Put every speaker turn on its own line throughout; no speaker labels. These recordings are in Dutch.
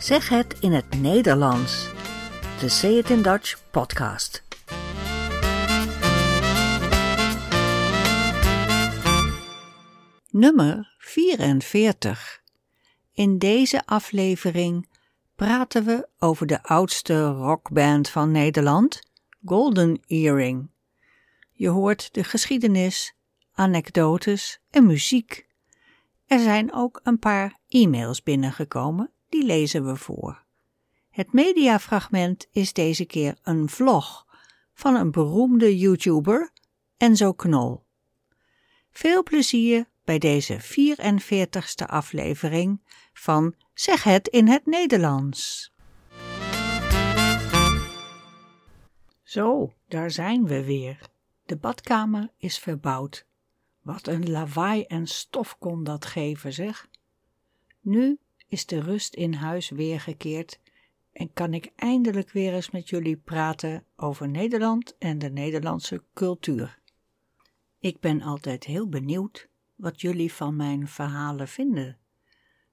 Zeg het in het Nederlands. De Say It in Dutch podcast. Nummer 44. In deze aflevering praten we over de oudste rockband van Nederland, Golden Earring. Je hoort de geschiedenis, anekdotes en muziek. Er zijn ook een paar e-mails binnengekomen, die lezen we voor. Het mediafragment is deze keer een vlog van een beroemde YouTuber, Enzo Knol. Veel plezier bij deze 44ste aflevering van Zeg het in het Nederlands. Zo, daar zijn we weer. De badkamer is verbouwd. Wat een lawaai en stof kon dat geven, zeg. Nu is de rust in huis weergekeerd en kan ik eindelijk weer eens met jullie praten over Nederland en de Nederlandse cultuur. Ik ben altijd heel benieuwd wat jullie van mijn verhalen vinden.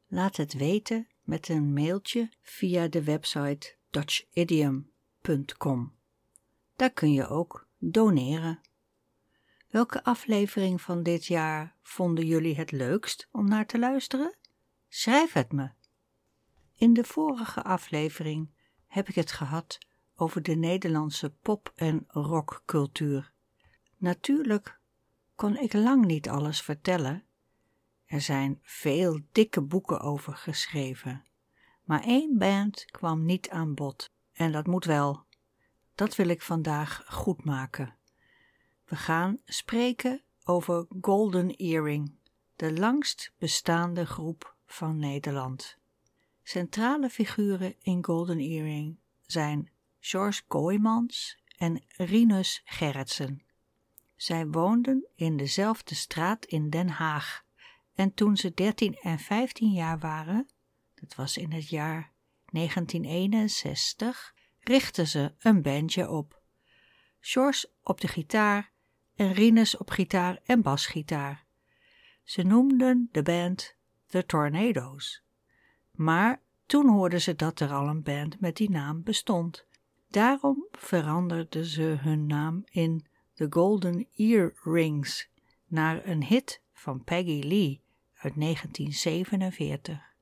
Laat het weten met een mailtje via de website dutchidiom.com. Daar kun je ook doneren. Welke aflevering van dit jaar vonden jullie het leukst om naar te luisteren? Schrijf het me. In de vorige aflevering heb ik het gehad over de Nederlandse pop- en rockcultuur. Natuurlijk kon ik lang niet alles vertellen. Er zijn veel dikke boeken over geschreven. Maar één band kwam niet aan bod. En dat moet wel. Dat wil ik vandaag goed maken. We gaan spreken over Golden Earring, de langst bestaande groep van Nederland. Centrale figuren in Golden Earring zijn George Kooijmans en Rinus Gerritsen. Zij woonden in dezelfde straat in Den Haag en toen ze 13 en 15 jaar waren, dat was in het jaar 1961, richtten ze een bandje op. George op de gitaar en Rinus op gitaar en basgitaar. Ze noemden de band The Tornadoes. Maar toen hoorden ze dat er al een band met die naam bestond. Daarom veranderden ze hun naam in The Golden Earrings naar een hit van Peggy Lee uit 1947.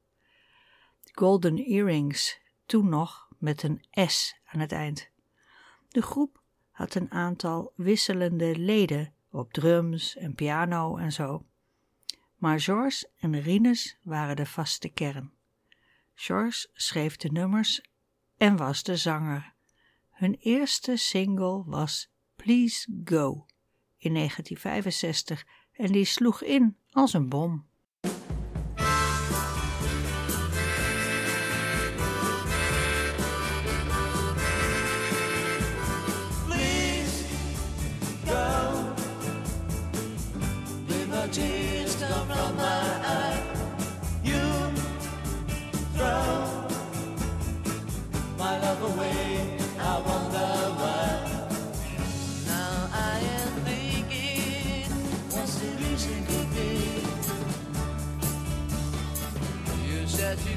Golden Earrings, toen nog met een S aan het eind. De groep had een aantal wisselende leden op drums en piano en zo. Maar George en Rinus waren de vaste kern. George schreef de nummers en was de zanger. Hun eerste single was Please Go in 1965 en die sloeg in als een bom.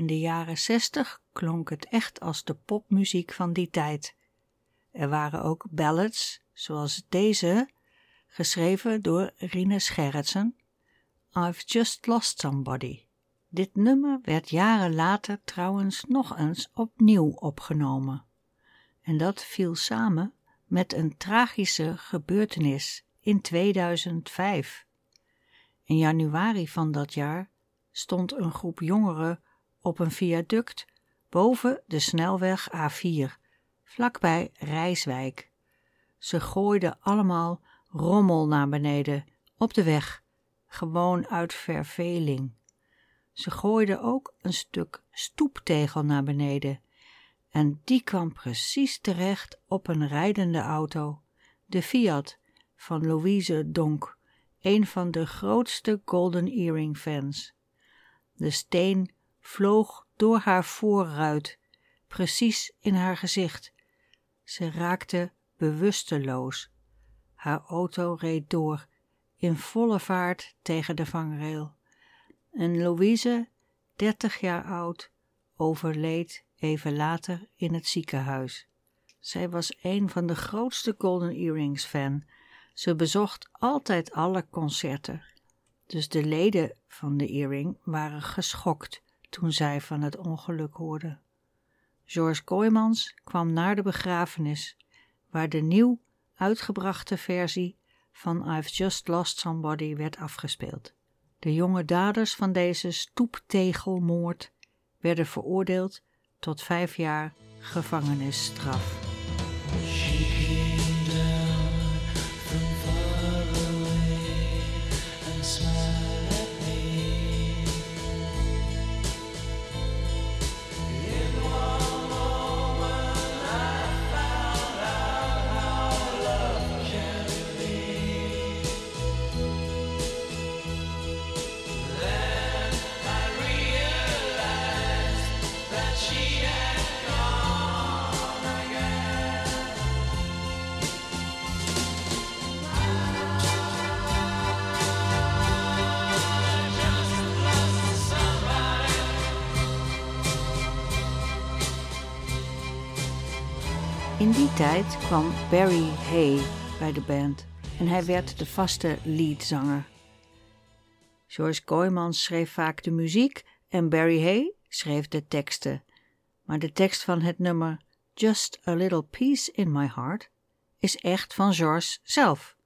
In de jaren zestig klonk het echt als de popmuziek van die tijd. Er waren ook ballads, zoals deze, geschreven door Rinus Gerritsen, I've Just Lost Somebody. Dit nummer werd jaren later trouwens nog eens opnieuw opgenomen. En dat viel samen met een tragische gebeurtenis in 2005. In januari van dat jaar stond een groep jongeren op een viaduct boven de snelweg A4, vlakbij Rijswijk. Ze gooiden allemaal rommel naar beneden op de weg, gewoon uit verveling. Ze gooide ook een stuk stoeptegel naar beneden. En die kwam precies terecht op een rijdende auto, de Fiat van Louise Donk, een van de grootste Golden Earring fans. De steen vloog door haar voorruit, precies in haar gezicht. Ze raakte bewusteloos. Haar auto reed door, in volle vaart tegen de vangrail. En Louise, dertig jaar oud, overleed even later in het ziekenhuis. Zij was een van de grootste Golden Earrings fan. Ze bezocht altijd alle concerten. Dus de leden van de Earring waren geschokt toen zij van het ongeluk hoorden. George Kooijmans kwam naar de begrafenis, waar de nieuw uitgebrachte versie van I've Just Lost Somebody werd afgespeeld. De jonge daders van deze stoeptegelmoord werden veroordeeld tot vijf jaar gevangenisstraf. Kwam Barry Hay bij de band en hij werd de vaste leadzanger. George Kooijmans schreef vaak de muziek en Barry Hay schreef de teksten. Maar de tekst van het nummer Just a Little Peace in My Heart is echt van George zelf,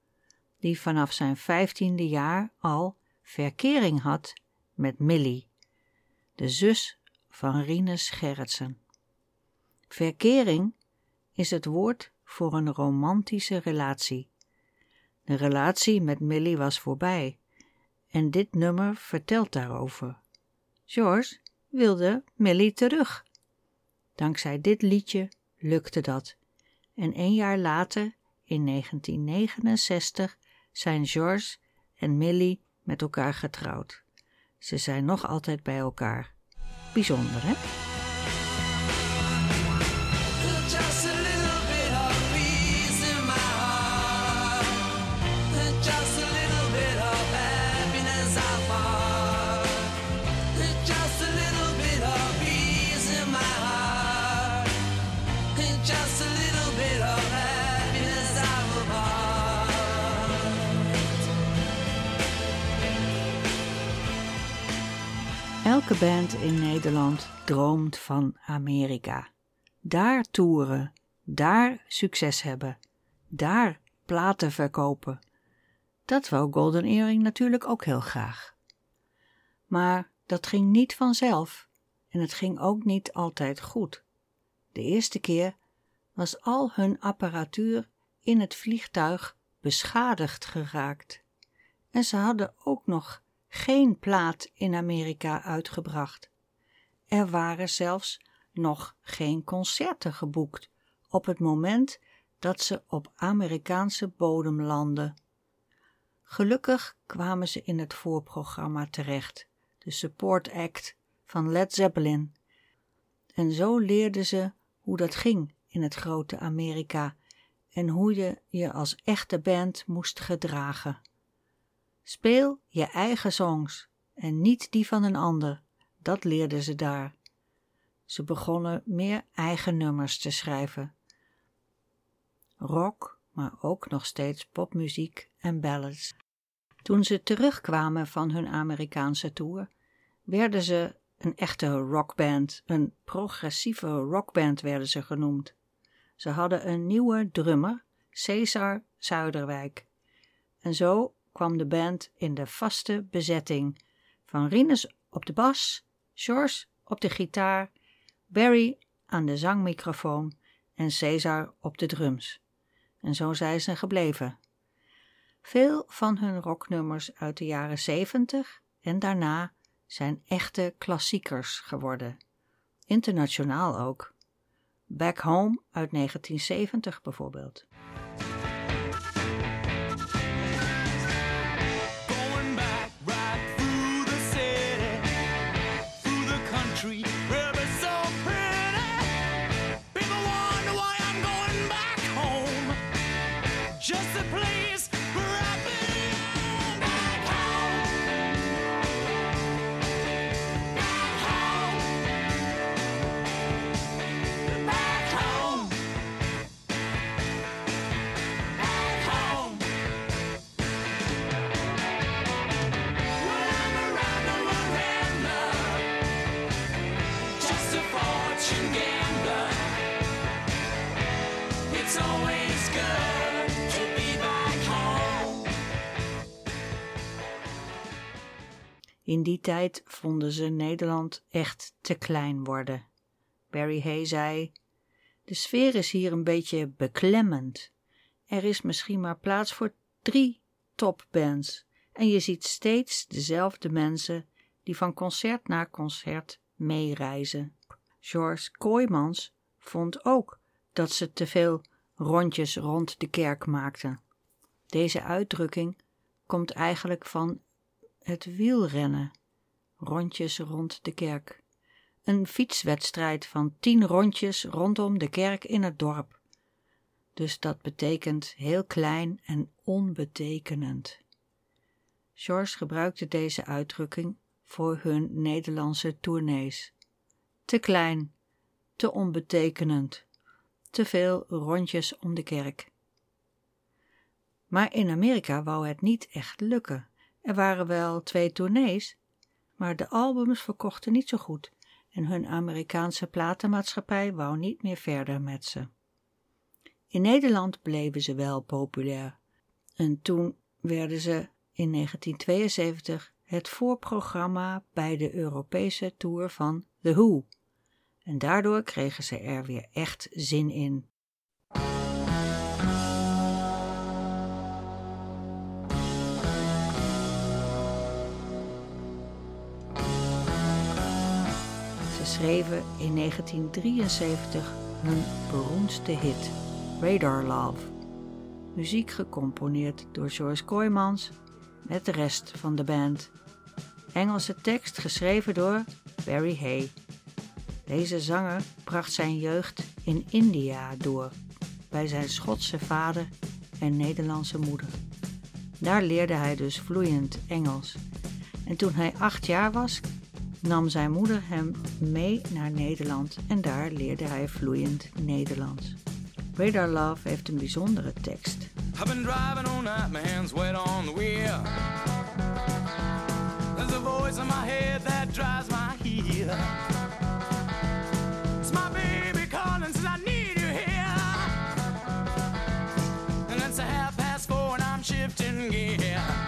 die vanaf zijn vijftiende jaar al verkering had met Millie, de zus van Rinus Gerritsen. Verkering is het woord voor een romantische relatie. De relatie met Millie was voorbij en dit nummer vertelt daarover. George wilde Millie terug. Dankzij dit liedje lukte dat. En een jaar later, in 1969, zijn George en Millie met elkaar getrouwd. Ze zijn nog altijd bij elkaar. Bijzonder, hè? Elke band in Nederland droomt van Amerika. Daar toeren, daar succes hebben, daar platen verkopen. Dat wou Golden Earring natuurlijk ook heel graag. Maar dat ging niet vanzelf en het ging ook niet altijd goed. De eerste keer was al hun apparatuur in het vliegtuig beschadigd geraakt. En ze hadden ook nog geen plaat in Amerika uitgebracht. Er waren zelfs nog geen concerten geboekt op het moment dat ze op Amerikaanse bodem landden. Gelukkig kwamen ze in het voorprogramma terecht, de support act van Led Zeppelin. En zo leerden ze hoe dat ging in het grote Amerika en hoe je je als echte band moest gedragen. Speel je eigen songs en niet die van een ander. Dat leerden ze daar. Ze begonnen meer eigen nummers te schrijven. Rock, maar ook nog steeds popmuziek en ballads. Toen ze terugkwamen van hun Amerikaanse tour, werden ze een echte rockband, een progressieve rockband werden ze genoemd. Ze hadden een nieuwe drummer, Cesar Zuiderwijk. En zo kwam de band in de vaste bezetting van Rinus op de bas, George op de gitaar, Barry aan de zangmicrofoon en Cesar op de drums. En zo zijn ze gebleven. Veel van hun rocknummers uit de jaren zeventig en daarna zijn echte klassiekers geworden. Internationaal ook. Back Home uit 1970 bijvoorbeeld. In die tijd vonden ze Nederland echt te klein worden. Barry Hay zei: De sfeer is hier een beetje beklemmend. Er is misschien maar plaats voor drie topbands en je ziet steeds dezelfde mensen die van concert naar concert meereizen. George Kooijmans vond ook dat ze te veel rondjes rond de kerk maakten. Deze uitdrukking komt eigenlijk van het wielrennen, rondjes rond de kerk. Een fietswedstrijd van tien rondjes rondom de kerk in het dorp. Dus dat betekent heel klein en onbetekenend. George gebruikte deze uitdrukking voor hun Nederlandse tournees. Te klein, te onbetekenend, te veel rondjes om de kerk. Maar in Amerika wou het niet echt lukken. Er waren wel twee tournees, maar de albums verkochten niet zo goed en hun Amerikaanse platenmaatschappij wou niet meer verder met ze. In Nederland bleven ze wel populair en toen werden ze in 1972 het voorprogramma bij de Europese tour van The Who. En daardoor kregen ze er weer echt zin in. Schreven in 1973 hun beroemdste hit, Radar Love. Muziek gecomponeerd door George Kooijmans met de rest van de band. Engelse tekst geschreven door Barry Hay. Deze zanger bracht zijn jeugd in India door, bij zijn Schotse vader en Nederlandse moeder. Daar leerde hij dus vloeiend Engels. En toen hij acht jaar was, nam zijn moeder hem mee naar Nederland en daar leerde hij vloeiend Nederlands. Radar Love heeft een bijzondere tekst. I've been driving all night, my hands wet on the wheel. There's a voice in my head that drives my heel. It's my baby calling, says I need you here. And it's a half past four and I'm shifting gear.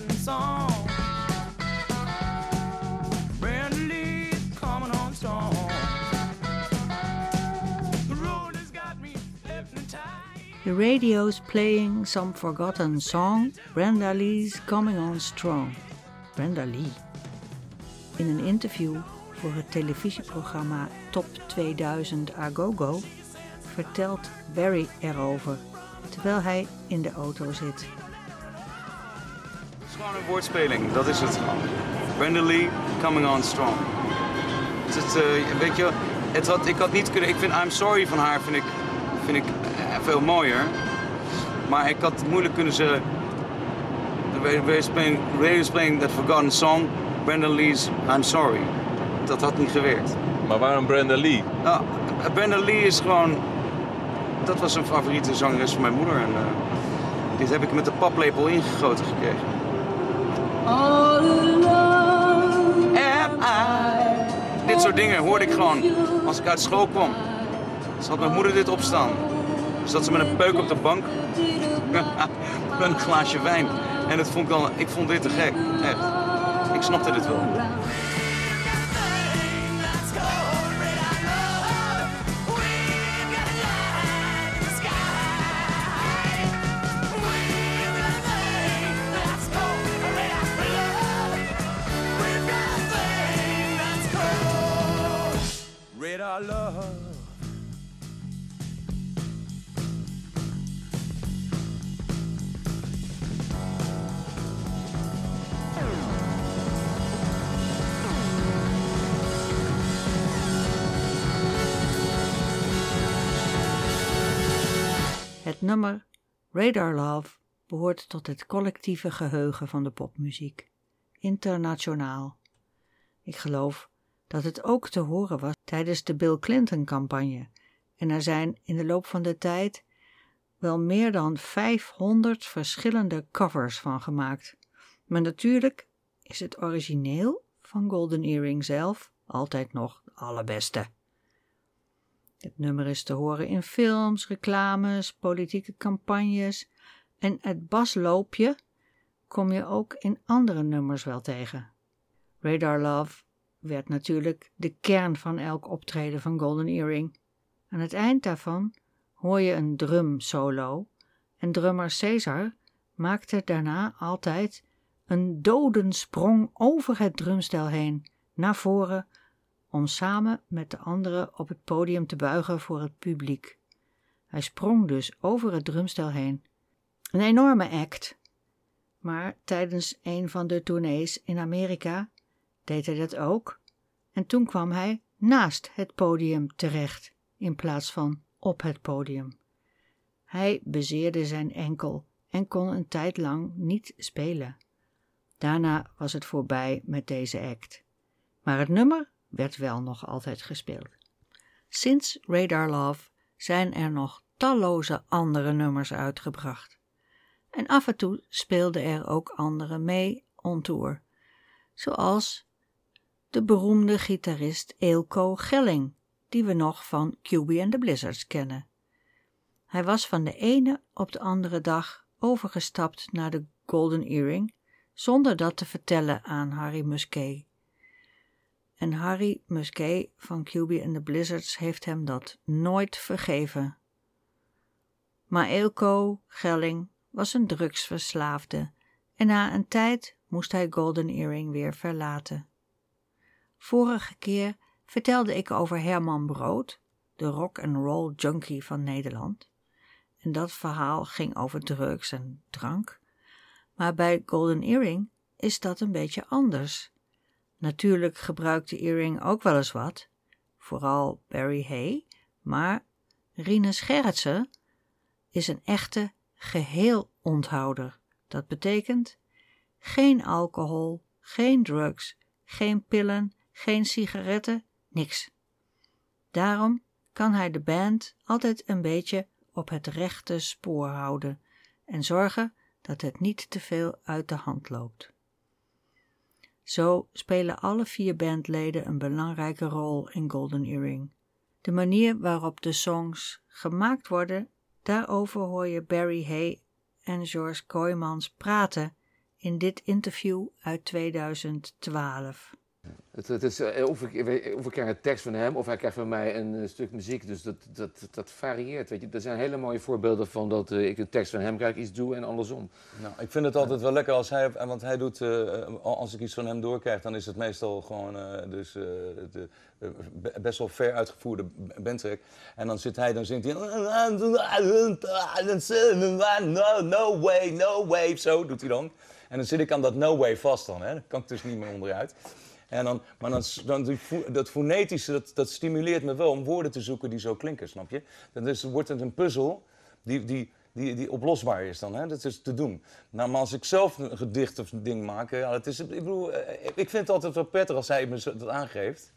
Forgotten song. Coming on strong. The road. The radio's playing some forgotten song. Brenda Lee's coming on strong. Brenda Lee. In een interview voor het televisieprogramma Top 2000 Agogo vertelt Barry erover terwijl hij in de auto zit
gewoon een woordspeling, dat is het gewoon. Brenda Lee, coming on strong. Het, het, uh, weet je, het had, ik had niet kunnen... Ik vind I'm Sorry van haar vind ik, vind ik uh, veel mooier. Maar ik had moeilijk kunnen ze... Radio playing, radio playing that forgotten song. Brandon Lee's I'm Sorry. Dat had niet gewerkt.
Maar waarom Brenda Lee?
Nou, Brandon Lee is gewoon... Dat was een favoriete zangeres van mijn moeder. En eh, dit heb ik met de paplepel ingegoten gekregen. Dit soort dingen hoorde ik gewoon als ik uit school kwam. Had mijn moeder dit opstaan. Zat ze met een peuk op de bank. met een glaasje wijn. En dat vond ik, dan, ik vond dit te gek. Echt. Ik snapte dit wel.
Het nummer Radar Love behoort tot het collectieve geheugen van de popmuziek. Internationaal. Ik geloof dat het ook te horen was tijdens de Bill Clinton-campagne. En er zijn in de loop van de tijd wel meer dan 500 verschillende covers van gemaakt. Maar natuurlijk is het origineel van Golden Earring zelf altijd nog de allerbeste. Het nummer is te horen in films, reclames, politieke campagnes en het basloopje kom je ook in andere nummers wel tegen. Radar Love werd natuurlijk de kern van elk optreden van Golden Earring. Aan het eind daarvan hoor je een drum solo en drummer Caesar maakte daarna altijd een dodensprong over het drumstel heen, naar voren, om samen met de anderen op het podium te buigen voor het publiek. Hij sprong dus over het drumstel heen. Een enorme act. Maar tijdens een van de tournees in Amerika deed hij dat ook. En toen kwam hij naast het podium terecht, in plaats van op het podium. Hij bezeerde zijn enkel en kon een tijd lang niet spelen. Daarna was het voorbij met deze act. Maar het nummer werd wel nog altijd gespeeld. Sinds Radar Love zijn er nog talloze andere nummers uitgebracht. En af en toe speelden er ook anderen mee on tour, zoals de beroemde gitarist Eelco Gelling, die we nog van QB and the Blizzards kennen. Hij was van de ene op de andere dag overgestapt naar de Golden Earring, zonder dat te vertellen aan Harry Musquet. En Harry Musquet van QB and the Blizzards heeft hem dat nooit vergeven. Maar Eelco Gelling was een drugsverslaafde en na een tijd moest hij Golden Earring weer verlaten. Vorige keer vertelde ik over Herman Brood, de rock and roll junkie van Nederland. En dat verhaal ging over drugs en drank. Maar bij Golden Earring is dat een beetje anders. Natuurlijk gebruikte Earring ook wel eens wat, vooral Barry Hay, maar Rinus Gerritsen is een echte geheel onthouder. Dat betekent geen alcohol, geen drugs, geen pillen, geen sigaretten, niks. Daarom kan hij de band altijd een beetje op het rechte spoor houden en zorgen dat het niet te veel uit de hand loopt. Zo spelen alle vier bandleden een belangrijke rol in Golden Earring. De manier waarop de songs gemaakt worden, daarover hoor je Barry Hay en George Kooijmans praten in dit interview uit 2012.
Het, het is, eh, of, ik, of ik krijg een tekst van hem of hij krijgt van mij een, eh, stuk muziek. Dus dat, dat, dat varieert. Weet je. Er zijn hele mooie voorbeelden van dat uh, ik een tekst van hem krijg, iets doe en andersom.
Nou, ik vind het altijd wel lekker als hij, want hij doet, uh, als ik iets van hem doorkrijg, dan is het meestal gewoon dus, best wel ver uitgevoerde bandtrack. En dan zit hij, dan zingt hij, no, no way, no way, zo doet hij dan. En dan zit ik aan dat no way vast dan, hè. Dan kan ik dus niet meer onderuit. En dan, maar dan, dan, dat fonetische, dat, dat stimuleert me wel om woorden te zoeken die zo klinken, snap je? Dan wordt het een puzzel die, die, die, die oplosbaar is dan. Hè? Dat is te doen. Nou, maar als ik zelf een gedicht of een ding maak, ja, dat is, ik bedoel, eh, ik vind het altijd wel prettig als hij me dat aangeeft.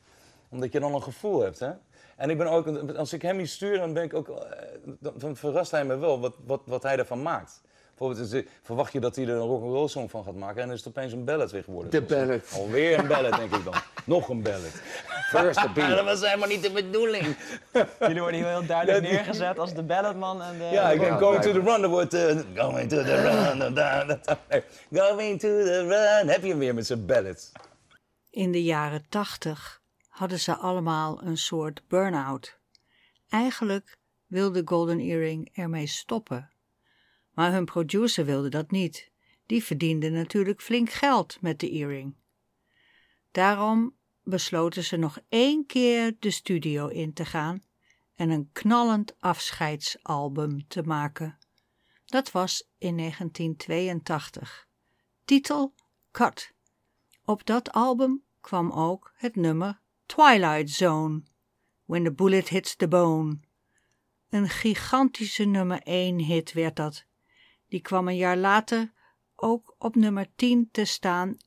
Omdat je dan een gevoel hebt, hè. En ik ben ook, als ik hem iets stuur, dan ben ik ook, eh, dan verrast hij me wel wat, wat, wat hij ervan maakt. Bijvoorbeeld, is- verwacht je dat hij er een rock'n'roll song van gaat maken en dan is het opeens een ballad weer geworden.
De ballad.
Alweer een ballad, denk ik dan. Nog een ballad.
First the
Ja, dat was helemaal niet de bedoeling.
Jullie worden hier heel duidelijk neergezet als de balladman en de...
Ja, ik ben going to the run. Dan wordt eh, going to the run. da, da, Going to the run. Heb je hem weer met zijn ballads.
In de jaren tachtig hadden ze allemaal een soort burn-out. Eigenlijk wilde Golden Earring ermee stoppen. Maar hun producer wilde dat niet. Die verdiende natuurlijk flink geld met de earring. Daarom besloten ze nog één keer de studio in te gaan en een knallend afscheidsalbum te maken. Dat was in 1982. Titel Cut. Op dat album kwam ook het nummer Twilight Zone, When the Bullet Hits the Bone. Een gigantische nummer 1 hit werd dat. Die kwam een jaar later ook op nummer 10 te staan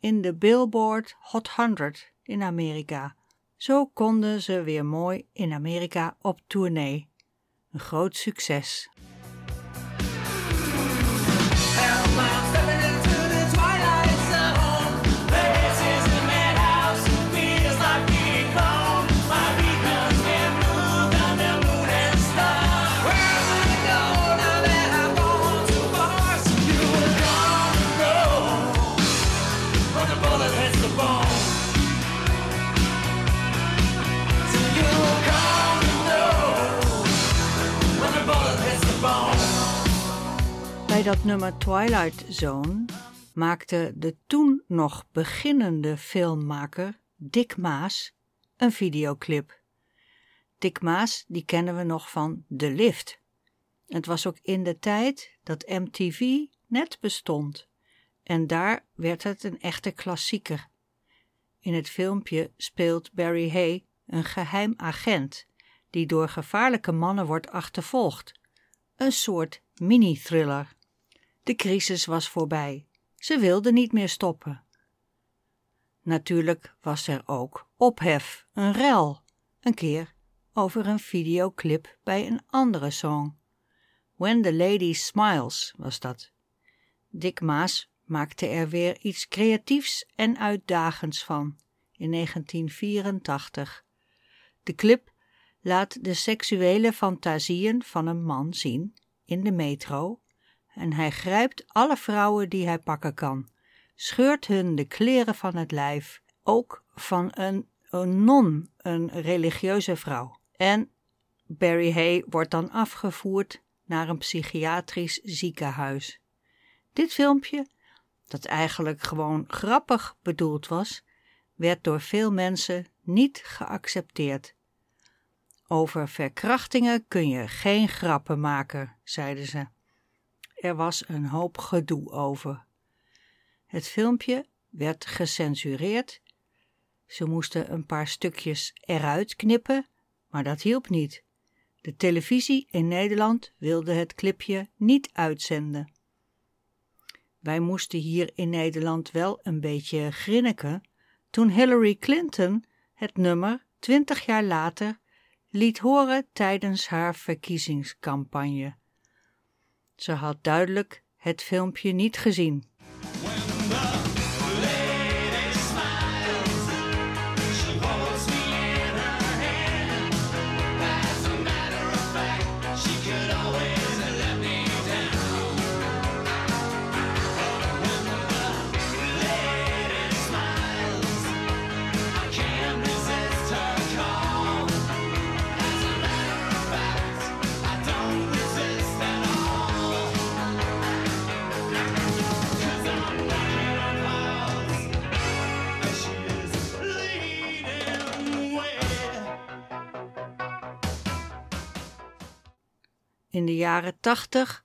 in de Billboard Hot 100 in Amerika. Zo konden ze weer mooi in Amerika op tournee. Een groot succes. Dat nummer Twilight Zone maakte de toen nog beginnende filmmaker Dick Maas een videoclip. Dick Maas, die kennen we nog van The Lift. Het was ook in de tijd dat MTV net bestond. En daar werd het een echte klassieker. In het filmpje speelt Barry Hay een geheim agent die door gevaarlijke mannen wordt achtervolgd. Een soort mini-thriller. De crisis was voorbij. Ze wilde niet meer stoppen. Natuurlijk was er ook ophef, een rel, een keer over een videoclip bij een andere song. When the Lady Smiles was dat. Dick Maas maakte er weer iets creatiefs en uitdagends van in 1984. De clip laat de seksuele fantasieën van een man zien in de metro en hij grijpt alle vrouwen die hij pakken kan, scheurt hun de kleren van het lijf, ook van een, een non, een religieuze vrouw. En Barry Hay wordt dan afgevoerd naar een psychiatrisch ziekenhuis. Dit filmpje, dat eigenlijk gewoon grappig bedoeld was, werd door veel mensen niet geaccepteerd. Over verkrachtingen kun je geen grappen maken, zeiden ze. Er was een hoop gedoe over. Het filmpje werd gecensureerd. Ze moesten een paar stukjes eruit knippen, maar dat hielp niet. De televisie in Nederland wilde het clipje niet uitzenden. Wij moesten hier in Nederland wel een beetje grinniken toen Hillary Clinton het nummer twintig jaar later liet horen tijdens haar verkiezingscampagne. Ze had duidelijk het filmpje niet gezien. In de jaren tachtig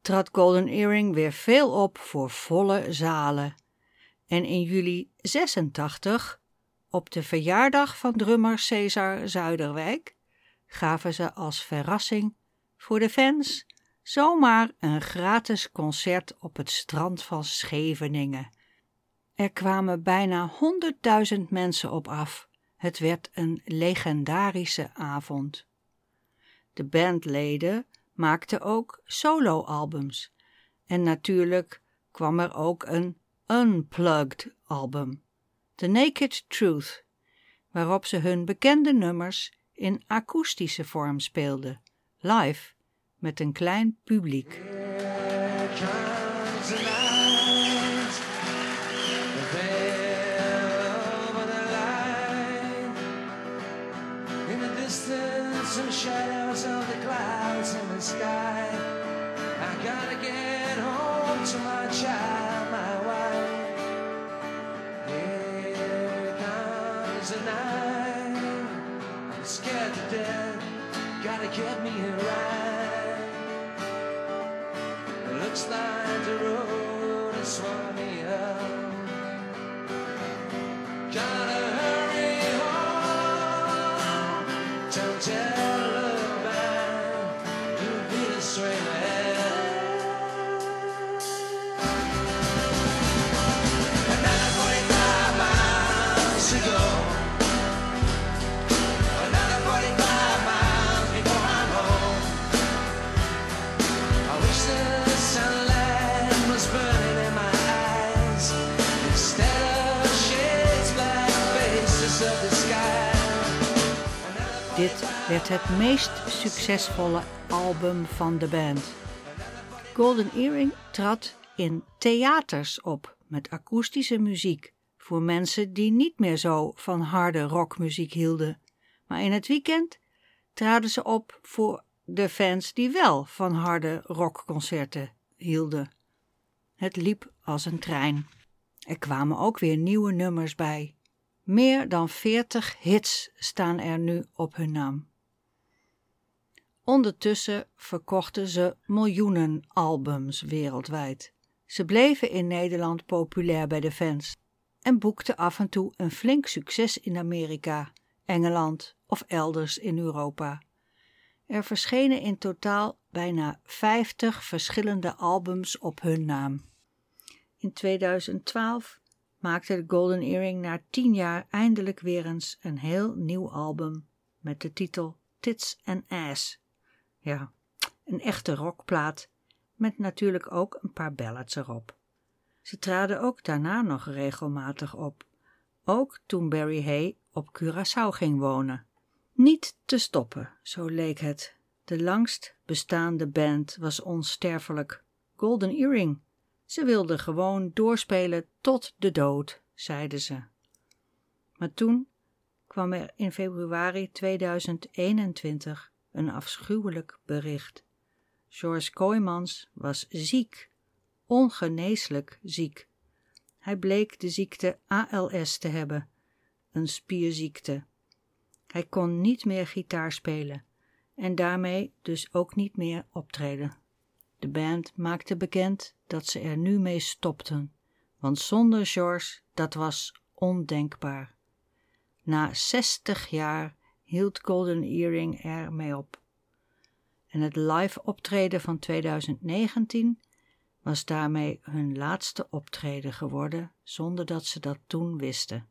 trad Golden Earring weer veel op voor volle zalen. En in juli 86, op de verjaardag van drummer Cesar Zuiderwijk, gaven ze als verrassing voor de fans zomaar een gratis concert op het strand van Scheveningen. Er kwamen bijna honderdduizend mensen op af. Het werd een legendarische avond. De bandleden maakten ook soloalbums. En natuurlijk kwam er ook een unplugged album, The Naked Truth, waarop ze hun bekende nummers in akoestische vorm speelden, live met een klein publiek.
Sky. I gotta get home to my child, my wife. Here comes the night. I'm scared to death. Gotta get me a ride. Looks like the road has swung
het meest succesvolle album van de band. Golden Earring trad in theaters op met akoestische muziek voor mensen die niet meer zo van harde rockmuziek hielden. Maar in het weekend traden ze op voor de fans die wel van harde rockconcerten hielden. Het liep als een trein. Er kwamen ook weer nieuwe nummers bij. Meer dan 40 hits staan er nu op hun naam. Ondertussen verkochten ze miljoenen albums wereldwijd. Ze bleven in Nederland populair bij de fans en boekten af en toe een flink succes in Amerika, Engeland of elders in Europa. Er verschenen in totaal bijna 50 verschillende albums op hun naam. In 2012 maakte de Golden Earring na tien jaar eindelijk weer eens een heel nieuw album met de titel Tits and Ass. Ja, een echte rockplaat met natuurlijk ook een paar ballads erop. Ze traden ook daarna nog regelmatig op, ook toen Barry Hay op Curaçao ging wonen. Niet te stoppen, zo leek het. De langst bestaande band was onsterfelijk. Golden Earring. Ze wilden gewoon doorspelen tot de dood, zeiden ze. Maar toen kwam er in februari 2021 een afschuwelijk bericht. George Kooijmans was ziek, ongeneeslijk ziek. Hij bleek de ziekte ALS te hebben, een spierziekte. Hij kon niet meer gitaar spelen en daarmee dus ook niet meer optreden. De band maakte bekend dat ze er nu mee stopten, want zonder George dat was ondenkbaar. Na 60 jaar hield Golden Earring er mee op. En het live optreden van 2019 was daarmee hun laatste optreden geworden zonder dat ze dat toen wisten.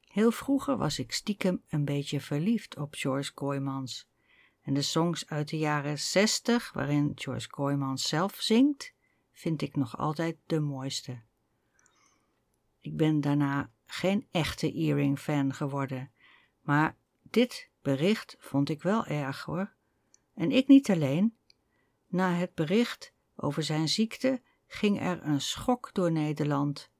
Heel vroeger was ik stiekem een beetje verliefd op George Kooijmans. En de songs uit de jaren 60, waarin George Kooijmans zelf zingt, vind ik nog altijd de mooiste. Ik ben daarna geen echte Earring-fan geworden, maar dit bericht vond ik wel erg hoor. En ik niet alleen. Na het bericht over zijn ziekte ging er een schok door Nederland.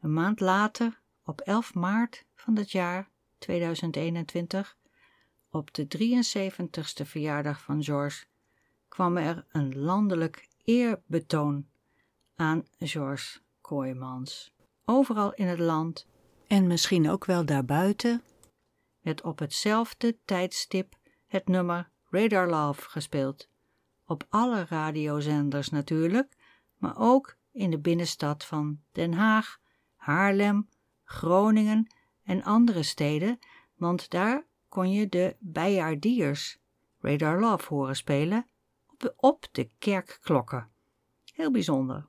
Een maand later, op 11 maart van dat jaar 2021, op de 73ste verjaardag van George, kwam er een landelijk eerbetoon aan George Kooijmans. Overal in het land en misschien ook wel daarbuiten werd op hetzelfde tijdstip het nummer Radar Love gespeeld. Op alle radiozenders natuurlijk, maar ook in de binnenstad van Den Haag, Haarlem, Groningen en andere steden, want daar kon je de Bijaardiers Radar Love horen spelen op de kerkklokken. Heel bijzonder.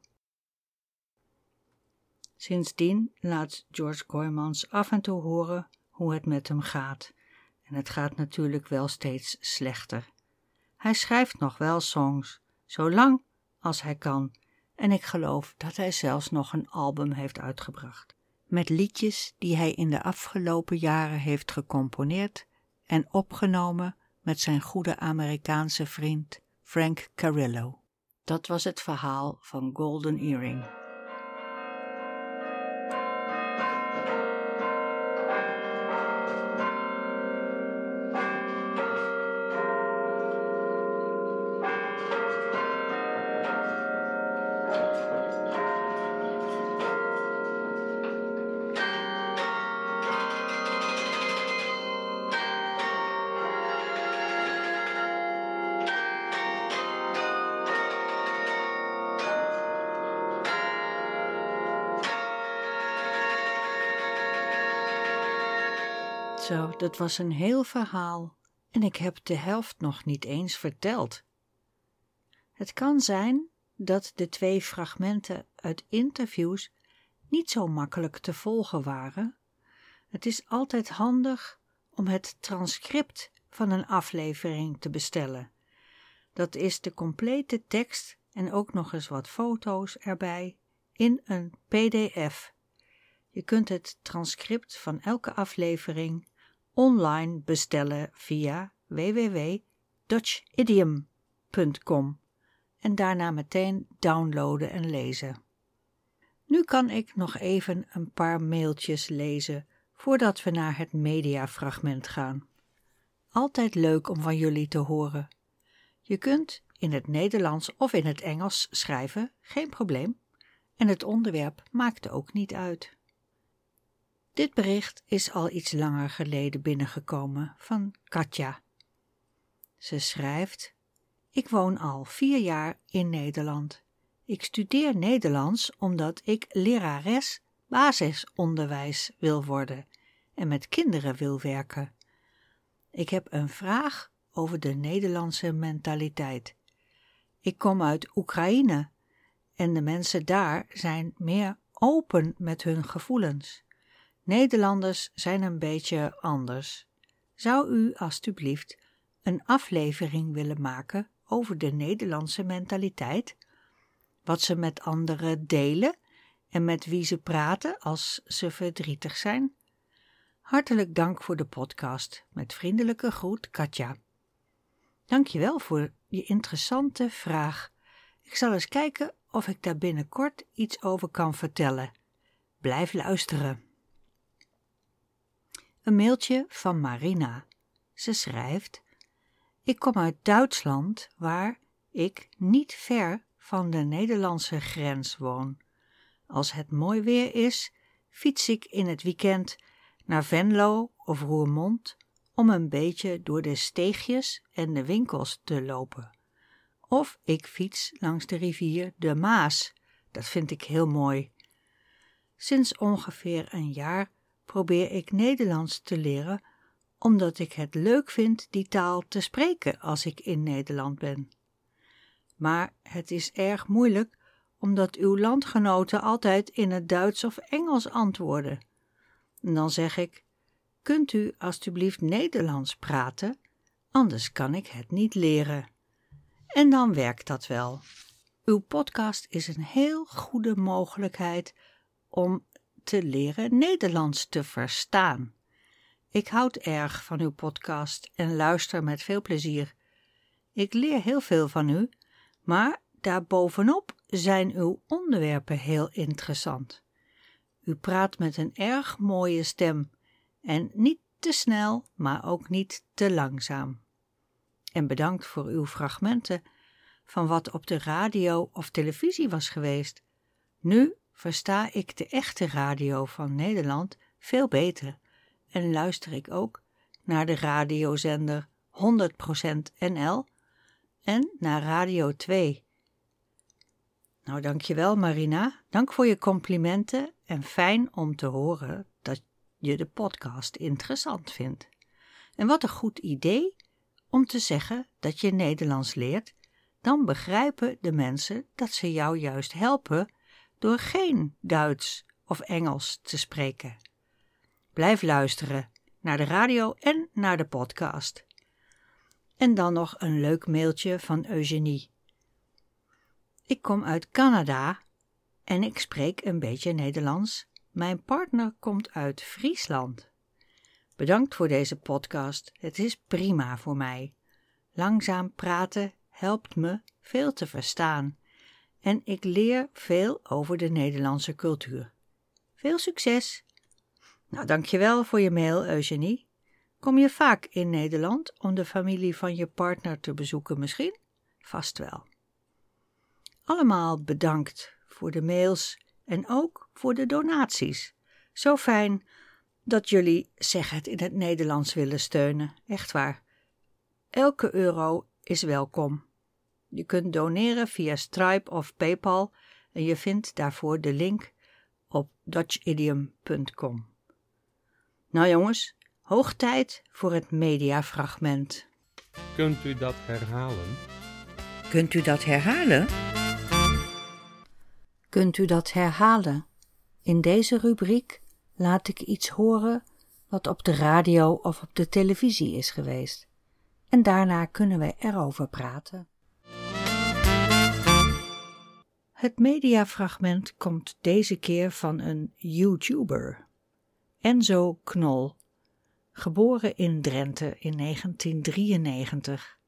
Sindsdien laat George Kooijmans af en toe horen hoe het met hem gaat. En het gaat natuurlijk wel steeds slechter. Hij schrijft nog wel songs, zo lang als hij kan. En ik geloof dat hij zelfs nog een album heeft uitgebracht. Met liedjes die hij in de afgelopen jaren heeft gecomponeerd en opgenomen met zijn goede Amerikaanse vriend Frank Carillo. Dat was het verhaal van Golden Earring. Zo, dat was een heel verhaal en ik heb de helft nog niet eens verteld. Het kan zijn dat de twee fragmenten uit interviews niet zo makkelijk te volgen waren. Het is altijd handig om het transcript van een aflevering te bestellen. Dat is de complete tekst en ook nog eens wat foto's erbij in een PDF. Je kunt het transcript van elke aflevering online bestellen via www.dutchidiom.com en daarna meteen downloaden en lezen. Nu kan ik nog even een paar mailtjes lezen voordat we naar het mediafragment gaan. Altijd leuk om van jullie te horen. Je kunt in het Nederlands of in het Engels schrijven, geen probleem. En het onderwerp maakt ook niet uit. Dit bericht is al iets langer geleden binnengekomen van Katja. Ze schrijft: Ik woon al vier jaar in Nederland. Ik studeer Nederlands omdat ik lerares basisonderwijs wil worden en met kinderen wil werken. Ik heb een vraag over de Nederlandse mentaliteit. Ik kom uit Oekraïne en de mensen daar zijn meer open met hun gevoelens. Nederlanders zijn een beetje anders. Zou u alstublieft een aflevering willen maken over de Nederlandse mentaliteit? Wat ze met anderen delen en met wie ze praten als ze verdrietig zijn? Hartelijk dank voor de podcast. Met vriendelijke groet, Katja. Dankjewel voor je interessante vraag. Ik zal eens kijken of ik daar binnenkort iets over kan vertellen. Blijf luisteren. Een mailtje van Marina. Ze schrijft: Ik kom uit Duitsland, waar ik niet ver van de Nederlandse grens woon. Als het mooi weer is, fiets ik in het weekend naar Venlo of Roermond om een beetje door de steegjes en de winkels te lopen. Of ik fiets langs de rivier de Maas. Dat vind ik heel mooi. Sinds ongeveer een jaar probeer ik Nederlands te leren, omdat ik het leuk vind die taal te spreken als ik in Nederland ben. Maar het is erg moeilijk, omdat uw landgenoten altijd in het Duits of Engels antwoorden. En dan zeg ik: Kunt u alstublieft Nederlands praten? Anders kan ik het niet leren. En dan werkt dat wel. Uw podcast is een heel goede mogelijkheid om te leren Nederlands te verstaan. Ik houd erg van uw podcast en luister met veel plezier. Ik leer heel veel van u, maar daarbovenop zijn uw onderwerpen heel interessant. U praat met een erg mooie stem en niet te snel, maar ook niet te langzaam. En bedankt voor uw fragmenten van wat op de radio of televisie was geweest. Nu versta ik de echte radio van Nederland veel beter en luister ik ook naar de radiozender 100% NL en naar Radio 2. Nou, dankjewel Marina. Dank voor je complimenten en fijn om te horen dat je de podcast interessant vindt. En wat een goed idee om te zeggen dat je Nederlands leert dan begrijpen de mensen dat ze jou juist helpen door geen Duits of Engels te spreken. Blijf luisteren naar de radio en naar de podcast. En dan nog een leuk mailtje van Eugenie. Ik kom uit Canada en ik spreek een beetje Nederlands. Mijn partner komt uit Friesland. Bedankt voor deze podcast. Het is prima voor mij. Langzaam praten helpt me veel te verstaan en ik leer veel over de Nederlandse cultuur. Veel succes! Nou, dankjewel voor je mail, Eugenie. Kom je vaak in Nederland om de familie van je partner te bezoeken misschien? Vast wel. Allemaal bedankt voor de mails en ook voor de donaties. Zo fijn dat jullie Zeg het in het Nederlands willen steunen. Echt waar. Elke euro is welkom. Je kunt doneren via Stripe of PayPal en je vindt daarvoor de link op dutchidiom.com. Nou jongens, hoog tijd voor het mediafragment.
Kunt u dat herhalen?
Kunt u dat herhalen? Kunt u dat herhalen? In deze rubriek laat ik iets horen wat op de radio of op de televisie is geweest. En daarna kunnen we erover praten. Het mediafragment komt deze keer van een YouTuber, Enzo Knol, geboren in Drenthe in 1993.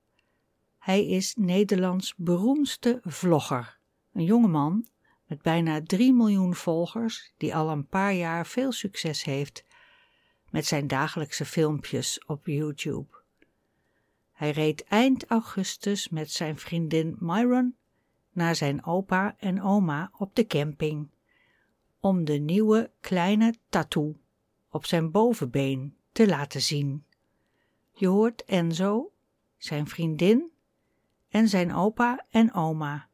Hij is Nederlands beroemdste vlogger, een jongeman met bijna 3 miljoen volgers die al een paar jaar veel succes heeft met zijn dagelijkse filmpjes op YouTube. Hij reed eind augustus met zijn vriendin Myron naar zijn opa en oma op de camping om de nieuwe kleine tattoo op zijn bovenbeen te laten zien. Je hoort Enzo, zijn vriendin en zijn opa en oma.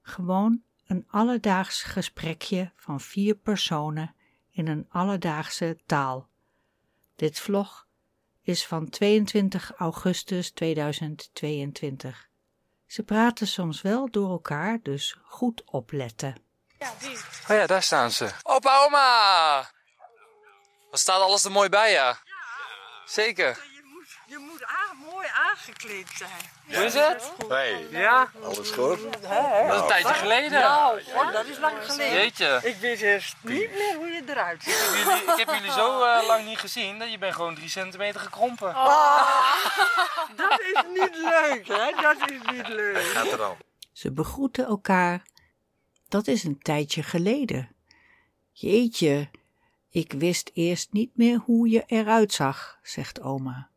Gewoon een alledaags gesprekje van vier personen in een alledaagse taal. Dit vlog is van 22 augustus 2022. Ze praten soms wel door elkaar, dus goed opletten.
Oh ja, daar staan ze. Opa, oma! Wat staat alles er mooi bij, ja? Zeker.
Je moet, je moet aan- mooi aangekleed zijn.
Hoe is het?
Hey,
Ja?
alles goed?
Dat is een tijdje geleden.
Nou, god, dat is lang geleden.
Jeetje.
Ik weet eerst niet meer hoe je eruit ziet.
Jullie, ik heb jullie zo eh, lang niet gezien dat je bent gewoon drie centimeter gekrompen.
Dat is niet leuk, hè? Dat is niet leuk.
Gaat er al.
Ze begroeten elkaar. Dat is een tijdje geleden. Jeetje, ik wist eerst niet meer hoe je eruit zag, zegt oma.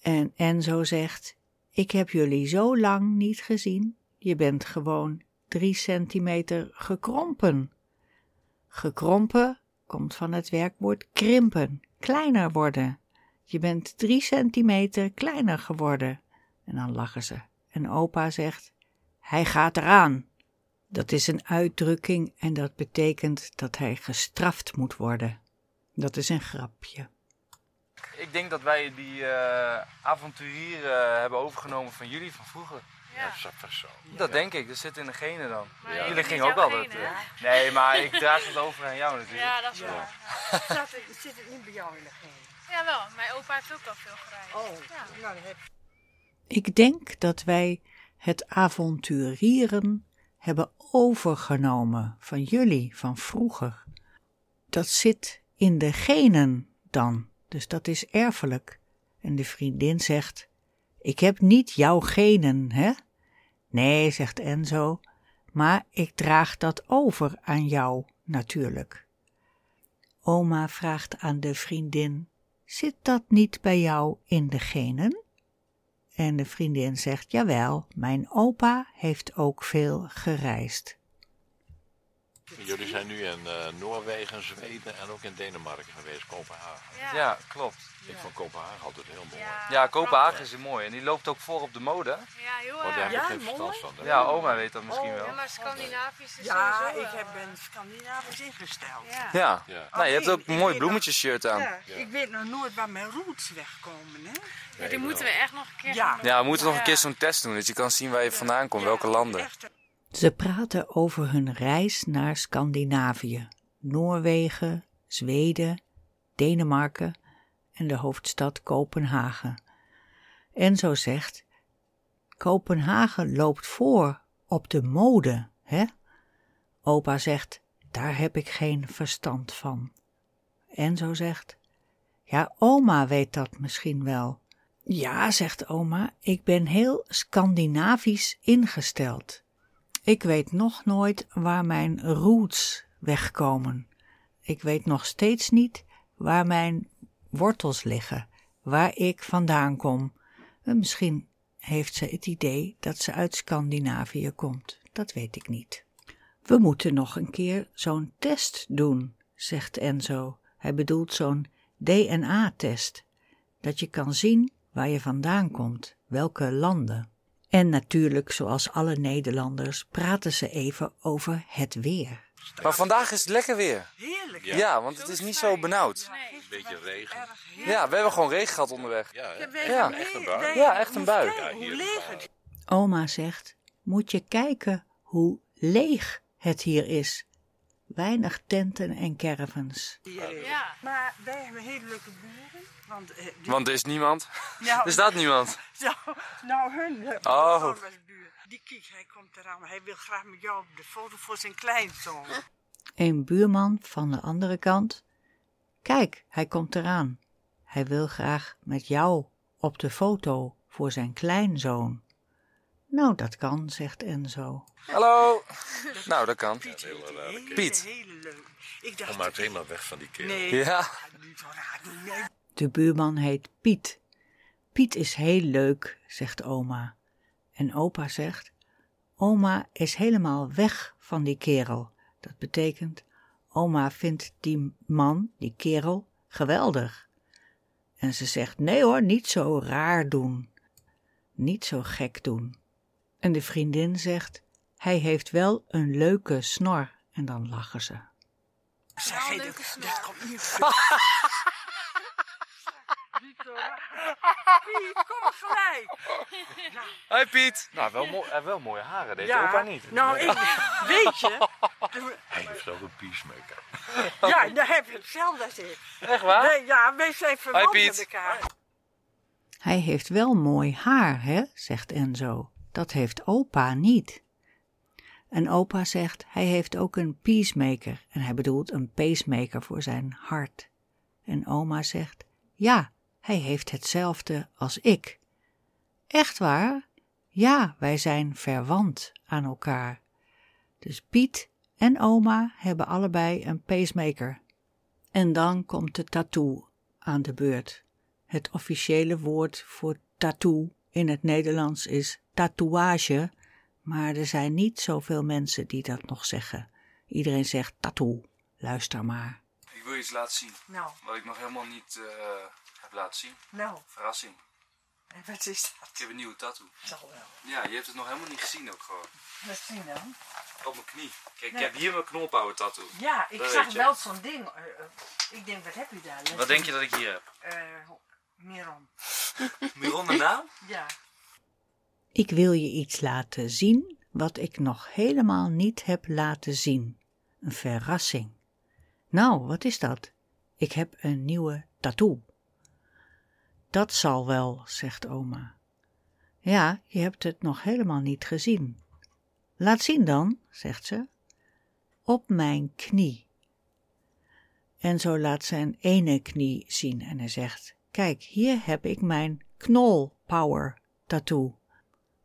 En Enzo zegt, ik heb jullie zo lang niet gezien. Je bent gewoon drie centimeter gekrompen. Gekrompen komt van het werkwoord krimpen, kleiner worden. Je bent drie centimeter kleiner geworden. En dan lachen ze. En opa zegt, hij gaat eraan. Dat is een uitdrukking en dat betekent dat hij gestraft moet worden. Dat is een grapje.
Ik denk dat wij die eh avonturieren hebben overgenomen van jullie van vroeger.
Ja.
Dat denk ik, dat zit in de genen dan. Jullie gingen ook altijd.
genen,
eh, nee, maar ik draag het over aan jou natuurlijk.
Ja, dat is waar.
Het- Zit het niet bij jou in de geen?
Ja, wel. Mijn opa heeft ook al veel gereisd.
Oh,
Ja.
nou heb
Ik denk dat wij het avonturieren hebben overgenomen van jullie van vroeger. Dat zit in de genen dan, dus dat is erfelijk. En de vriendin zegt: Ik heb niet jouw genen, hè? Nee, zegt Enzo, maar ik draag dat over aan jou natuurlijk. Oma vraagt aan de vriendin: Zit dat niet bij jou in de genen? En de vriendin zegt: Jawel, mijn opa heeft ook veel gereisd.
Jullie zijn nu in eh, Noorwegen, Zweden en ook in Denemarken geweest, Kopenhagen.
Ja, klopt.
Ik vond Kopenhagen altijd heel mooi.
Ja, Kopenhagen is mooi en die loopt ook voor op de mode.
Ja, heel
Maar daar heb ik
erg.
geen verstand van. hè?
Ja, oma weet dat misschien wel.
Ja, maar Scandinavisch is
Ja,
sowieso
ik
wel,
heb
eh,
een Scandinavisch ingesteld.
Ja.
Ja.
Ja.
Nou, je hebt ook een mooi bloemetjesshirt aan.
Ja, ik weet nog nooit waar mijn roots wegkomen, hè?
Ja, die moeten we echt nog een keer
Ja.
Ja, we moeten nog een keer zo'n test doen, dat je kan zien waar je vandaan komt, welke landen.
Ze praten over hun reis naar Scandinavië, Noorwegen, Zweden, Denemarken en de hoofdstad Kopenhagen. Enzo zegt: Kopenhagen loopt voor op de mode, hè? Opa zegt: Daar heb ik geen verstand van. Enzo zegt: Ja, oma weet dat misschien wel. Ja, zegt oma, ik ben heel Scandinavisch ingesteld. Ik weet nog nooit waar mijn roots wegkomen. Ik weet nog steeds niet waar mijn wortels liggen, waar ik vandaan kom. En misschien heeft ze het idee dat ze uit Scandinavië komt. Dat weet ik niet. We moeten nog een keer zo'n test doen, zegt Enzo. Hij bedoelt zo'n DNA-test. Dat je kan zien waar je vandaan komt, welke landen. En natuurlijk, zoals alle Nederlanders, praten ze even over het weer.
Maar vandaag is het lekker weer.
Heerlijk.
Ja, want het is niet zo benauwd.
Een beetje regen.
Ja, we hebben gewoon regen gehad onderweg.
Ja,
Ja.
Echt een bui.
Ja, echt een bui.
Ja,
Oma zegt: Moet je kijken hoe leeg het hier is. Weinig tenten en caravans.
Ja.
Maar wij hebben hele leuke buren. Want, eh, die-
Want er is niemand.
nou,
Er staat niemand.
Nou, nou hun. eh,
Oh.
voorbeeldbuur. Die kijk, hij komt eraan. Hij wil graag met jou op de foto voor zijn kleinzoon.
Een buurman van de andere kant. Kijk, hij komt eraan. Hij wil graag met jou op de foto voor zijn kleinzoon. Nou, dat kan, zegt Enzo.
Hallo. Nou, dat kan.
Heel raar.
Piet.
Hele leuk. Ik dacht,
Kom maar helemaal weg van die kerel.
nee,
Ja.
niet
De buurman heet Piet. Piet is heel leuk, zegt oma. En opa zegt: Oma is helemaal weg van die kerel. Dat betekent, oma vindt die man, die kerel, geweldig. En ze zegt: Nee hoor, niet zo raar doen. Niet zo gek doen. En de vriendin zegt: Hij heeft wel een leuke snor. En dan lachen ze.
Zeg, dat, dat komt niet Raar. Piet, kom gelijk.
Hoi Piet. Nou, wel, mooi, eh, wel mooie haren. Deze opa niet.
Nou, ik, weet je,
Hij heeft ook een peacemaker.
ja, dan heb je hetzelfde als ik.
Echt waar?
Nee, ja, wij zijn verwant
Piet.
met elkaar.
Hij heeft wel mooi haar, hè? zegt Enzo. Dat heeft opa niet. En opa zegt, hij heeft ook een peacemaker. En hij bedoelt een pacemaker voor zijn hart. En oma zegt, ja, hij heeft hetzelfde als ik. Echt waar? Ja, wij zijn verwant aan elkaar. Dus Piet en oma hebben allebei een pacemaker. En dan komt de tattoo aan de beurt. Het officiële woord voor tattoo in het Nederlands is tatoeage, maar er zijn niet zoveel mensen die dat nog zeggen. Iedereen zegt tattoo. Luister maar.
Ik wil je iets laten zien.
Nou,
Wat ik nog helemaal niet eh, heb laten zien.
nou,
Verrassing.
en wat is dat?
Ik heb een nieuwe tattoo.
Zal wel.
Ja, je hebt het nog helemaal niet gezien ook gewoon.
Wat zien dan?
Op mijn knie. Kijk, ik heb hier mijn knolpauwen tattoo.
Ja, ik
Dat
zag wel zo'n ding. eh, eh, ik denk, wat heb je daar? Let
Wat denk je dat ik hier heb?
Eh, Miron.
Miron de naam?
Ja.
Ik wil je iets laten zien wat ik nog helemaal niet heb laten zien. Een verrassing. Nou, wat is dat? Ik heb een nieuwe tattoo. Dat zal wel, zegt oma. Ja, je hebt het nog helemaal niet gezien. Laat zien dan, zegt ze. Op mijn knie. En zo laat zijn ene knie zien en hij zegt: Kijk, hier heb ik mijn knolpower tattoo.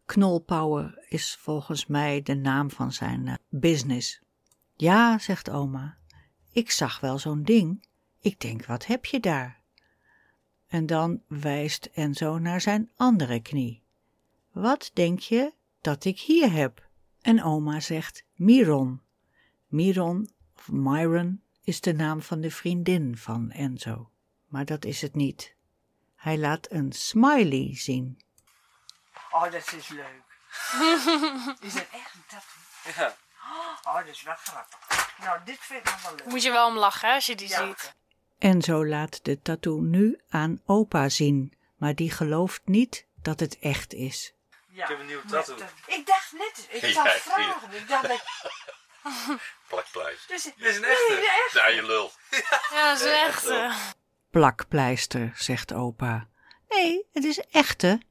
Knolpower is volgens mij de naam van zijn eh, business. Ja, zegt oma, ik zag wel zo'n ding. Ik denk, wat heb je daar? En dan wijst Enzo naar zijn andere knie. Wat denk je dat ik hier heb? En oma zegt Miron. Miron of Myron is de naam van de vriendin van Enzo. Maar dat is het niet. Hij laat een smiley zien.
Oh, dat is leuk. Is het echt een tattoo?
Ja.
Oh, dat is wel grappig. Nou, dit vind ik nog wel leuk.
Moet je wel om lachen hè, als je die
Ja.
ziet.
Enzo laat de tattoo nu aan opa zien, maar die gelooft niet dat het echt is.
Ja.
Ik heb een nieuwe tattoo.
ik dacht net, ik zou vragen. Ik dacht dat...
Plakpleister.
Dus,
Dit is een echte.
Nee, echte.
Ja, je lul.
Ja, dat is echt. eh,
Plakpleister, zegt opa. Nee, het is echte.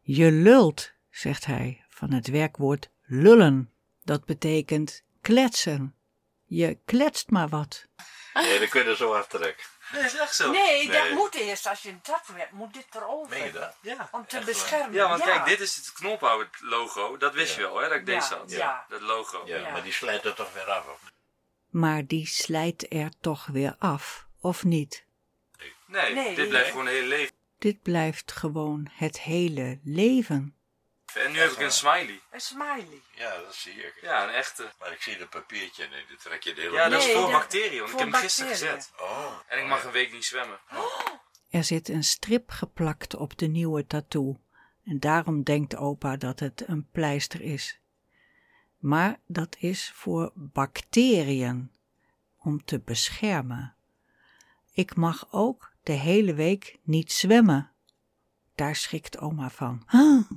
Je lult, zegt hij, van het werkwoord lullen. Dat betekent kletsen. Je kletst maar wat.
Nee, dan kun je er zo aftrekken.
Nee, is echt zo.
Nee, dat moet eerst. Als je een tattoo hebt, moet dit erover.
Meen je dat?
Ja.
Om te beschermen.
Ja, want kijk, dit is het knolpower logo. Dat wist
Ja.
je wel, hè, dat ik deze
Ja,
had.
ja.
Dat logo.
Ja,
Ja.
maar die slijt er toch weer af. Of? niet?
Maar die slijt er toch weer af, of niet?
Nee,
Nee,
dit blijft
nee.
gewoon een hele leven.
Dit blijft gewoon het hele leven.
En nu heb ik een smiley.
Een smiley.
Ja, dat zie ik.
Ja, een echte.
Maar ik zie dat papiertje en die trek je de hele
Ja, dat is voor
dat-
bacteriën, want ik heb hem gisteren gezet.
Oh.
En ik mag een week niet zwemmen.
Er zit een strip geplakt op de nieuwe tattoo. En daarom denkt opa dat het een pleister is. Maar dat is voor bacteriën, om te beschermen. Ik mag ook de hele week niet zwemmen. Daar schrikt oma van. Huh,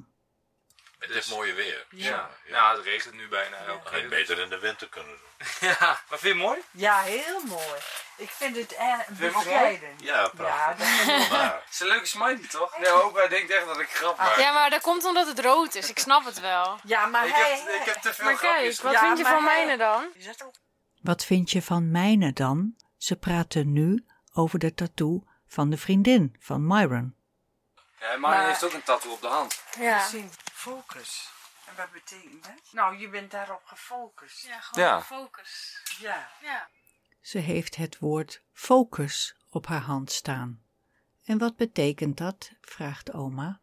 Het is mooie weer.
Ja. ja, het regent nu bijna elke
Dat
keer.
beter in de winter kunnen doen.
Ja, maar vind je het mooi?
Ja, heel mooi. Ik vind het eh, bescheiden.
Ja,
Ja,
prachtig.
dat ik
Maar,
Het is een leuke smiley, toch? Nee, ook hij denkt echt dat ik grap maak.
Ja, maar dat komt omdat het rood is. Ik snap het wel.
Ja, maar
Ik
hij...
heb, ik heb te veel
Maar kijk, wat
Ja,
vind je van mijne dan?
Dat?
Wat vind je van mijne dan? Ze praten nu over de tattoo van de vriendin van Myron.
Ja, maar
Maar-
heeft ook een tattoo op de hand.
Ja.
Focus. En wat betekent dat? Nou, je bent daarop gefocust.
Ja, gewoon
Ja.
focus.
Ja.
Ja.
Ze heeft het woord focus op haar hand staan. En wat betekent dat? vraagt oma.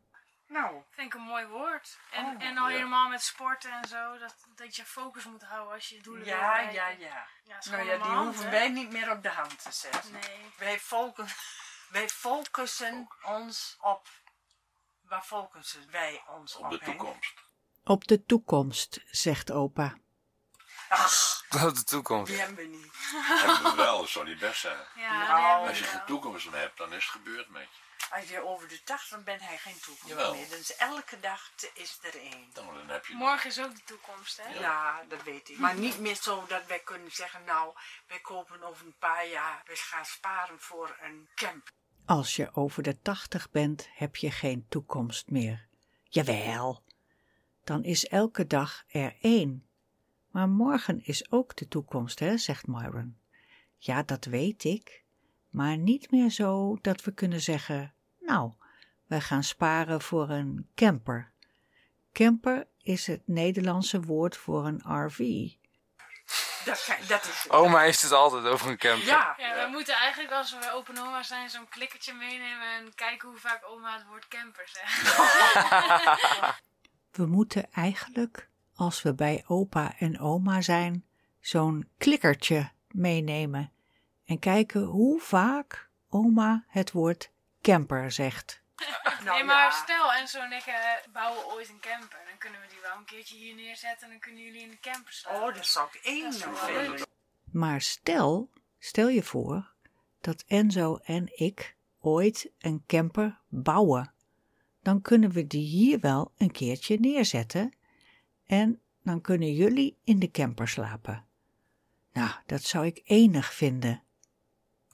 Nou,
Vind ik een mooi woord. En,
Oh,
en al
ja.
helemaal met sporten en zo, dat, dat je focus moet houden als je je doelen wil
ja,
bereiken.
ja, ja.
Ja,
Nou ja, die
hand,
hoeven wij niet meer op de hand te zetten.
Nee.
Wij, focus, wij focussen ons op... Waar focussen wij ons op?
op de toekomst.
Op de toekomst, zegt opa.
Ach,
Op de toekomst.
die hebben we niet.
Hebben we wel, dat zou niet best zijn.
Ja,
Nou,
Als je geen toekomst meer hebt, dan is het gebeurd met je.
Als je over de 80 bent, hij geen toekomst
Jawel.
meer. Dus elke dag is er één.
Dan, dan heb je
Morgen is ook de toekomst, hè?
Ja. dat weet ik. Maar niet meer zo dat wij kunnen zeggen, nou, wij kopen over een paar jaar, we gaan sparen voor een camp.
Als je over de tachtig bent, heb je geen toekomst meer. Jawel, dan is elke dag er één. Maar morgen is ook de toekomst, hè, zegt Myron. Ja, dat weet ik, maar niet meer zo dat we kunnen zeggen, nou, we gaan sparen voor een camper. Camper is het Nederlandse woord voor een RV.
Dat, is
Oma heeft het altijd over een camper.
Ja,
Ja, we moeten eigenlijk als we open oma zijn zo'n klikkertje meenemen en kijken hoe vaak oma het woord camper zegt.
We moeten eigenlijk, als we bij opa en oma zijn, zo'n klikkertje meenemen en kijken hoe vaak oma het woord camper zegt.
nou
nee, maar
ja.
stel Enzo en ik eh, bouwen ooit een camper. Dan kunnen we die wel een keertje hier neerzetten en dan kunnen jullie in de camper staan.
Oh, dat zou ik één vinden.
Maar stel, stel je voor dat Enzo en ik ooit een camper bouwen. Dan kunnen we die hier wel een keertje neerzetten en dan kunnen jullie in de camper slapen. Nou, dat zou ik enig vinden.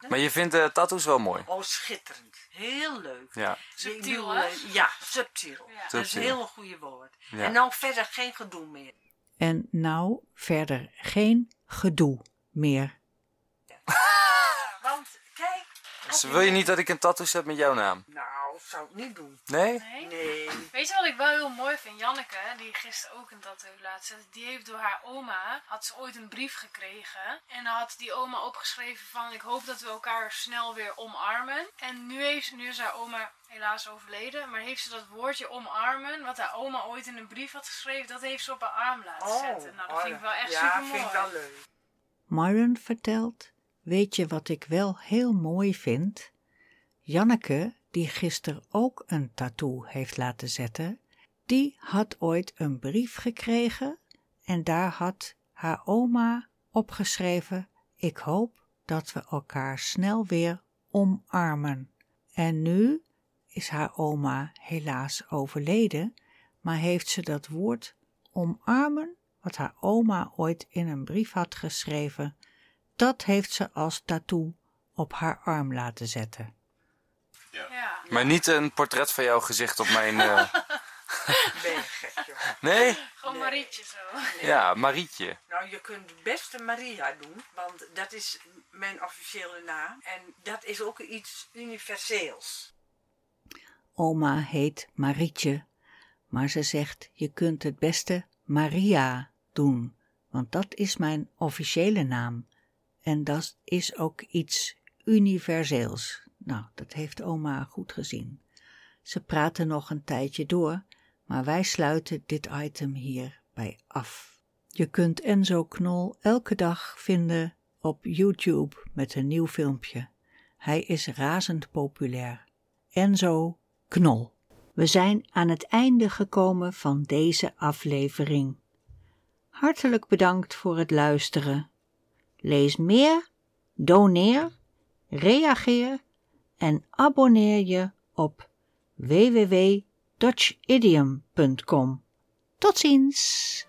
Maar je vindt de tattoos wel mooi.
Oh, schitterend. Heel leuk.
Ja.
Subtiel, hè?
Ja, subtiel.
Ja.
Dat is een heel goede woord.
Ja.
En nou verder geen gedoe meer.
En nou verder geen gedoe meer.
Want, kijk.
Dus wil je niet dat ik een tattoo zet met jouw naam?
Nou, zou ik niet doen.
Nee?
Nee?
Nee.
Weet je wat ik wel heel mooi vind? Janneke, die gisteren ook een tattoo laat zetten, die heeft door haar oma, had ze ooit een brief gekregen. En dan had die oma opgeschreven van, ik hoop dat we elkaar snel weer omarmen. En nu, heeft, nu is haar oma helaas overleden, maar heeft ze dat woordje omarmen, wat haar oma ooit in een brief had geschreven, dat heeft ze op haar arm laten zetten. Nou, dat
oh,
vind ik wel echt
ja,
super
vind
mooi.
ik wel leuk.
Myron vertelt, weet je wat ik wel heel mooi vind? Janneke, die gisteren ook een tattoo heeft laten zetten, die had ooit een brief gekregen en daar had haar oma opgeschreven: Ik hoop dat we elkaar snel weer omarmen. En nu is haar oma helaas overleden, maar heeft ze dat woord omarmen, wat haar oma ooit in een brief had geschreven, dat heeft ze als tattoo op haar arm laten zetten.
Ja.
Maar niet een portret van jouw gezicht op mijn... eh,
Ben je gek, joh.
Nee?
Gewoon Marietje zo.
Ja, Marietje.
Nou, je kunt best een Maria doen, want dat is mijn officiële naam. En dat is ook iets universeels.
Oma heet Marietje, maar ze zegt je kunt het beste Maria doen, want dat is mijn officiële naam. En dat is ook iets universeels. Nou, dat heeft oma goed gezien. Ze praten nog een tijdje door, maar wij sluiten dit item hierbij af. Je kunt Enzo Knol elke dag vinden op YouTube met een nieuw filmpje. Hij is razend populair. Enzo Knol. We zijn aan het einde gekomen van deze aflevering. Hartelijk bedankt voor het luisteren. Lees meer, doneer, reageer en abonneer je op www.dutchidiom.com. Tot ziens!